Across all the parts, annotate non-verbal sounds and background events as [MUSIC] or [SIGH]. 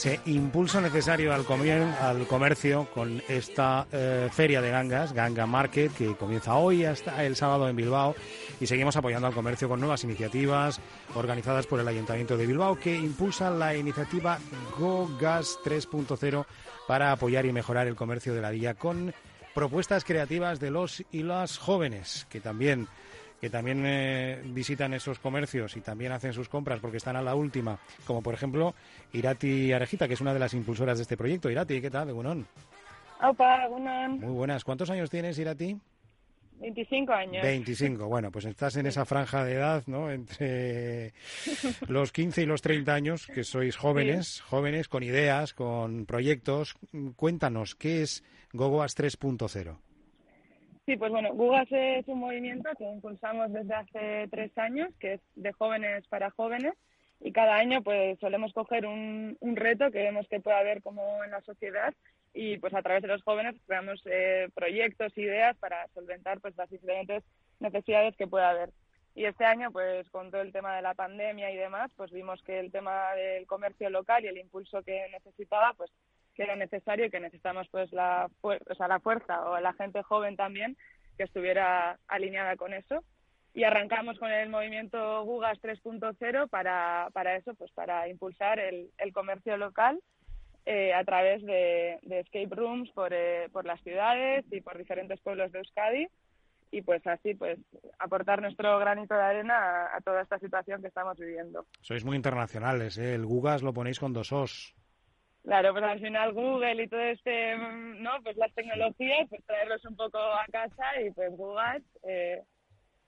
Ese impulso necesario al, al comercio con esta eh, feria de gangas, Ganga Market, que comienza hoy hasta el sábado en Bilbao. Y seguimos apoyando al comercio con nuevas iniciativas organizadas por el Ayuntamiento de Bilbao que impulsan la iniciativa Go Gas 3.0 para apoyar y mejorar el comercio de la villa con propuestas creativas de los y las jóvenes que también que también eh, visitan esos comercios y también hacen sus compras porque están a la última, como por ejemplo Irati Arejita, que es una de las impulsoras de este proyecto. Irati, ¿qué tal? De Opa, Muy buenas. ¿Cuántos años tienes, Irati? 25 años. 25, bueno, pues estás en esa franja de edad, ¿no? Entre [LAUGHS] los 15 y los 30 años, que sois jóvenes, jóvenes con ideas, con proyectos. Cuéntanos, ¿qué es GoGoas 3.0? Sí, pues bueno, Gugas es un movimiento que impulsamos desde hace tres años, que es de jóvenes para jóvenes, y cada año pues solemos coger un, reto que vemos que puede haber como en la sociedad y pues a través de los jóvenes creamos eh, proyectos, ideas para solventar pues las diferentes necesidades que pueda haber. Y este año, pues con todo el tema de la pandemia y demás, pues vimos que el tema del comercio local y el impulso que necesitaba, pues que era necesario y que necesitamos pues la, o sea, la fuerza o la gente joven también que estuviera alineada con eso y arrancamos con el movimiento Gugas 3.0 para, para eso, pues para impulsar el, el comercio local eh, a través de, escape rooms por, eh, por las ciudades y por diferentes pueblos de Euskadi y pues así pues aportar nuestro granito de arena a, toda esta situación que estamos viviendo. Sois muy internacionales, ¿eh? el Gugas lo ponéis con dos os. Claro, pues al final Google y todo este, mm, ¿no? Pues las tecnologías, pues traerlos un poco a casa y pues Google, eh,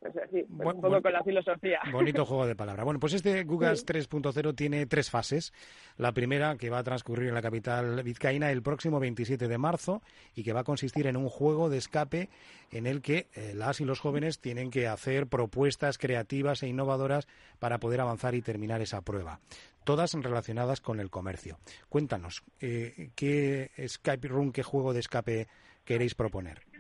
pues así, pues un poco con la filosofía. Bonito juego de palabras. Bueno, pues este Google 3.0 tiene tres fases. La primera, que va a transcurrir en la capital vizcaína el próximo 27 de marzo y que va a consistir en un juego de escape en el que eh, las y los jóvenes tienen que hacer propuestas creativas e innovadoras para poder avanzar y terminar esa prueba. Todas relacionadas con el comercio. Cuéntanos, eh, ¿qué Skype Room, qué juego de escape queréis proponer?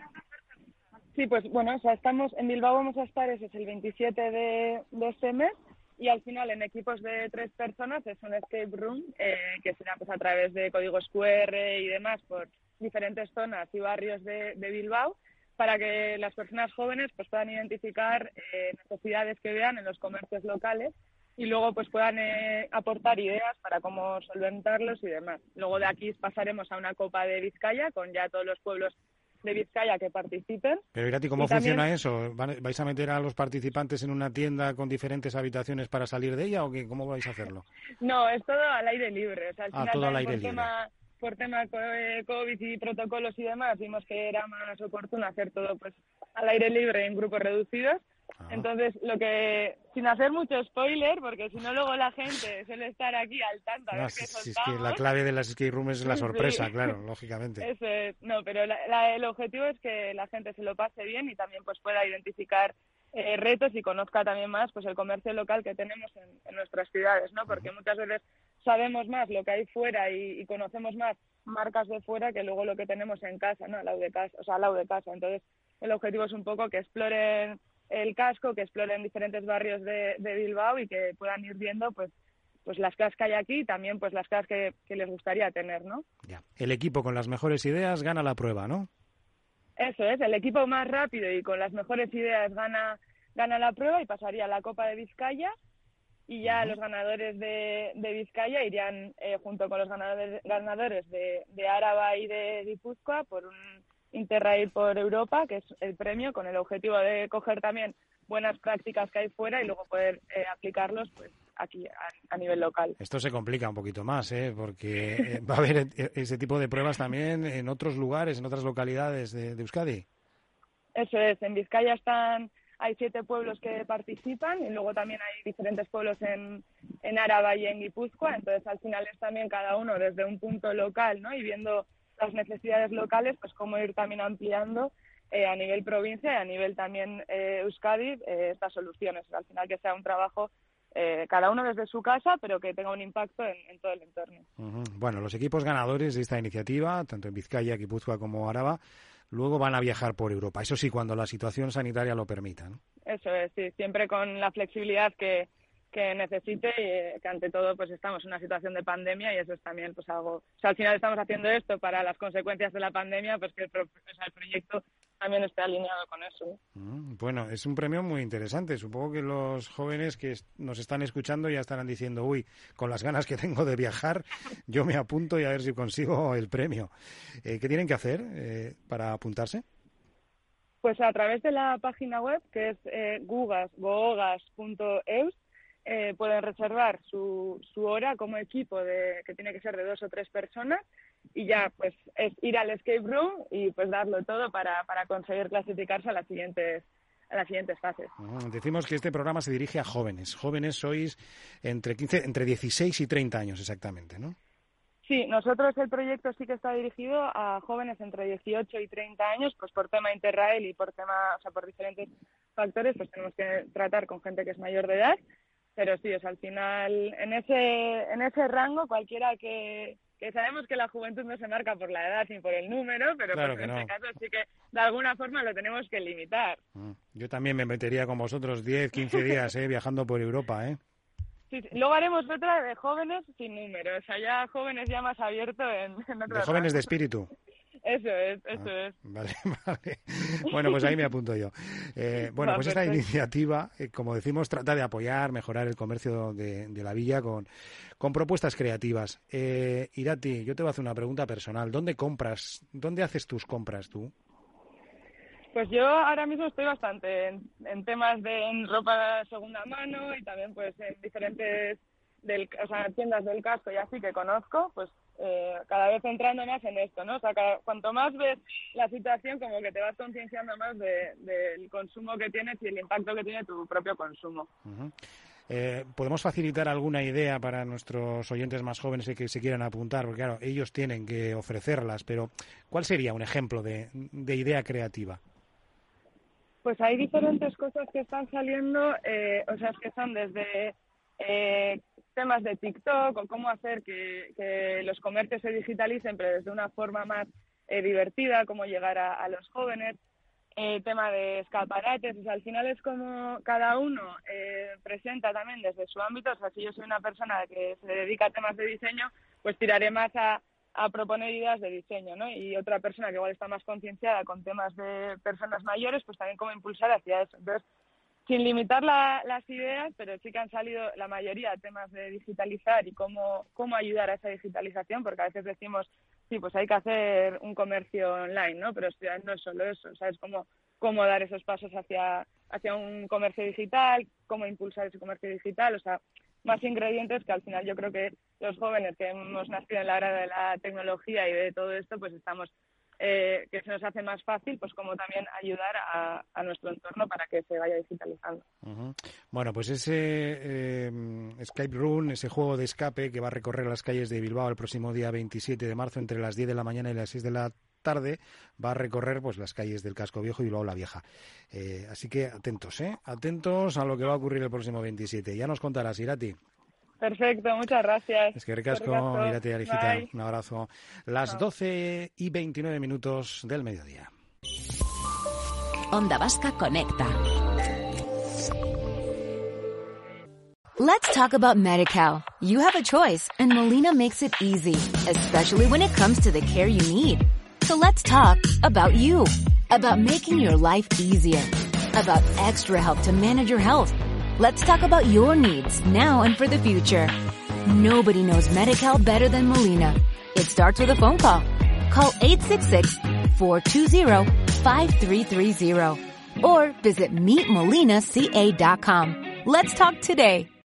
Sí, pues bueno, o sea, estamos en Bilbao vamos a estar, ese es el 27 de, este mes y al final en equipos de tres personas es un escape room eh, que será pues a través de códigos QR y demás por diferentes zonas y barrios de, Bilbao para que las personas jóvenes pues puedan identificar eh, necesidades que vean en los comercios locales y luego pues puedan eh, aportar ideas para cómo solventarlos y demás. Luego de aquí pasaremos a una Copa de Vizcaya con ya todos los pueblos de Vizcaya que participen. Pero Irati, ¿cómo funciona eso? ¿Vais a meter a los participantes en una tienda con diferentes habitaciones para salir de ella o qué? cómo vais a hacerlo? [LAUGHS] No, es todo al aire libre. O sea, al ah, final, todo al aire por libre. Tema, por tema eh, COVID y protocolos y demás, vimos que era más oportuno hacer todo pues al aire libre en grupos reducidos Ah. Entonces, lo que, sin hacer mucho spoiler, porque si no luego la gente suele estar aquí al tanto a ver qué es que la clave de las escape rooms es la [LAUGHS] sorpresa, claro, lógicamente. [LAUGHS] no, pero el objetivo es que la gente se lo pase bien y también pues pueda identificar eh, retos y conozca también más pues el comercio local que tenemos en, nuestras ciudades, ¿no? Porque muchas veces sabemos más lo que hay fuera y, conocemos más marcas de fuera que luego lo que tenemos en casa, ¿no? Al lado de casa, o sea, al lado de casa. Entonces, el objetivo es un poco que exploren el casco, que exploren diferentes barrios de, Bilbao y que puedan ir viendo pues pues las casas que hay aquí y también pues las casas que, les gustaría tener, ¿no? Ya. El equipo con las mejores ideas gana la prueba, ¿no? Eso es, el equipo más rápido y con las mejores ideas gana, gana la prueba y pasaría a la Copa de Vizcaya y ya los ganadores de, de Vizcaya irían eh, junto con los ganadores, ganadores de, de Áraba y de Guipúzcoa por un Interrail por Europa, que es el premio, con el objetivo de coger también buenas prácticas que hay fuera y luego poder eh, aplicarlos pues aquí a, nivel local. Esto se complica un poquito más, ¿eh? porque eh, va a haber e-, ese tipo de pruebas también en otros lugares, en otras localidades de, Euskadi. Eso es, en Vizcaya están hay siete pueblos que participan y luego también hay diferentes pueblos en, en Araba y en Guipúzcoa, entonces al final es también cada uno desde un punto local, ¿no? Y viendo las necesidades locales, pues cómo ir también ampliando eh, a nivel provincia y a nivel también eh, Euskadi eh, estas soluciones. Al final que sea un trabajo cada uno desde su casa, pero que tenga un impacto en, todo el entorno. Bueno, los equipos ganadores de esta iniciativa, tanto en Vizcaya, Guipúzcoa como Araba, luego van a viajar por Europa. Eso sí, cuando la situación sanitaria lo permita. Eso es, sí, siempre con la flexibilidad que, que necesite y que ante todo pues estamos en una situación de pandemia y eso es también pues algo, o sea, al final estamos haciendo esto para las consecuencias de la pandemia, pues que el, el proyecto también esté alineado con eso. Mm, bueno, es un premio muy interesante. Supongo que los jóvenes que nos están escuchando ya estarán diciendo, uy, con las ganas que tengo de viajar, yo me apunto y a ver si consigo el premio. Eh, ¿Qué tienen que hacer eh, para apuntarse? Pues a través de la página web que es eh, gugas.eus eh, pueden reservar su, su hora como equipo de, que tiene que ser de dos o tres personas y ya pues es ir al escape room y pues darlo todo para, para conseguir clasificarse a las siguientes a las siguientes fases. decimos que este programa se dirige a jóvenes. Jóvenes sois entre 15, entre 16 y 30 años exactamente, ¿no? Sí, nosotros el proyecto sí que está dirigido a jóvenes entre 18 y 30 años, pues por tema Interrail y por tema, o sea, por diferentes factores, pues tenemos que tratar con gente que es mayor de edad pero sí, es al final, en ese, en ese rango, cualquiera que, que sabemos que la juventud no se marca por la edad ni por el número, pero pues en este caso sí que de alguna forma lo tenemos que limitar. Mm. Yo también me metería con vosotros 10, 15 [LAUGHS] días eh, viajando por Europa. ¿eh? Sí, Luego haremos otra de jóvenes sin número, o sea, ya jóvenes ya más abiertos en, en De jóvenes de espíritu. Eso es, eso ah, es. Vale, [LAUGHS] vale. [LAUGHS] Bueno, pues ahí me apunto yo. Eh, bueno, pues esta iniciativa, eh, como decimos, trata de apoyar, mejorar el comercio de, la villa con, con propuestas creativas. Eh, Irati, yo te voy a hacer una pregunta personal. ¿Dónde compras? ¿Dónde haces tus compras tú? Pues yo ahora mismo estoy bastante en, temas de ropa de segunda mano y también pues en diferentes del, o sea, tiendas del casco y así que conozco, pues eh, cada vez entrando más en esto, ¿no? O sea, cuanto más ves la situación, como que te vas concienciando más del consumo que tienes y el impacto que tiene tu propio consumo. Eh, ¿Podemos facilitar alguna idea para nuestros oyentes más jóvenes que se quieran apuntar? Porque claro, ellos tienen que ofrecerlas, pero ¿cuál sería un ejemplo de, idea creativa? Pues hay diferentes cosas que están saliendo, eh, o sea, que son desde eh, temas de TikTok o cómo hacer que, los comercios se digitalicen, pero desde una forma más eh, divertida, cómo llegar a, los jóvenes, eh, tema de escaparates, o sea, al final es como cada uno eh, presenta también desde su ámbito, o sea, si yo soy una persona que se dedica a temas de diseño, pues tiraré más a, proponer ideas de diseño, ¿no? Y otra persona que igual está más concienciada con temas de personas mayores, pues también cómo impulsar hacia eso. Entonces, sin limitar las ideas, pero sí que han salido la mayoría temas de digitalizar y cómo, cómo ayudar a esa digitalización, porque a veces decimos, sí, pues hay que hacer un comercio online, ¿no? Pero no es solo eso, ¿sabes? Cómo, cómo dar esos pasos hacia, hacia un comercio digital, cómo impulsar ese comercio digital, o sea, más ingredientes que al final yo creo que los jóvenes que hemos nacido en la era de la tecnología y de todo esto, pues estamos eh, que se nos hace más fácil, pues como también ayudar a, nuestro entorno para que se vaya digitalizando. Bueno, pues ese eh, Skype Run, ese juego de escape que va a recorrer las calles de Bilbao el próximo día 27 de marzo entre las 10 de la mañana y las 6 de la tarde va a recorrer pues las calles del casco viejo y luego la vieja. Eh, así que atentos, ¿eh? Atentos a lo que va a ocurrir el próximo 27. Ya nos contarás, Irati. Perfecto, muchas gracias. Es que ricasco, mírate, Arijita. Un abrazo. Las 12 y 29 minutos del mediodía. Onda Vasca Conecta. Let's talk about MediCal. You have a choice and Molina makes it easy, especially when it comes to the care you need. So let's talk about you, about making your life easier, about extra help to manage your health. Let's talk about your needs now and for the future. Nobody knows Medi-Cal better than Molina. It starts with a phone call. Call 866-420-5330 or visit meetmolinaca.com. Let's talk today.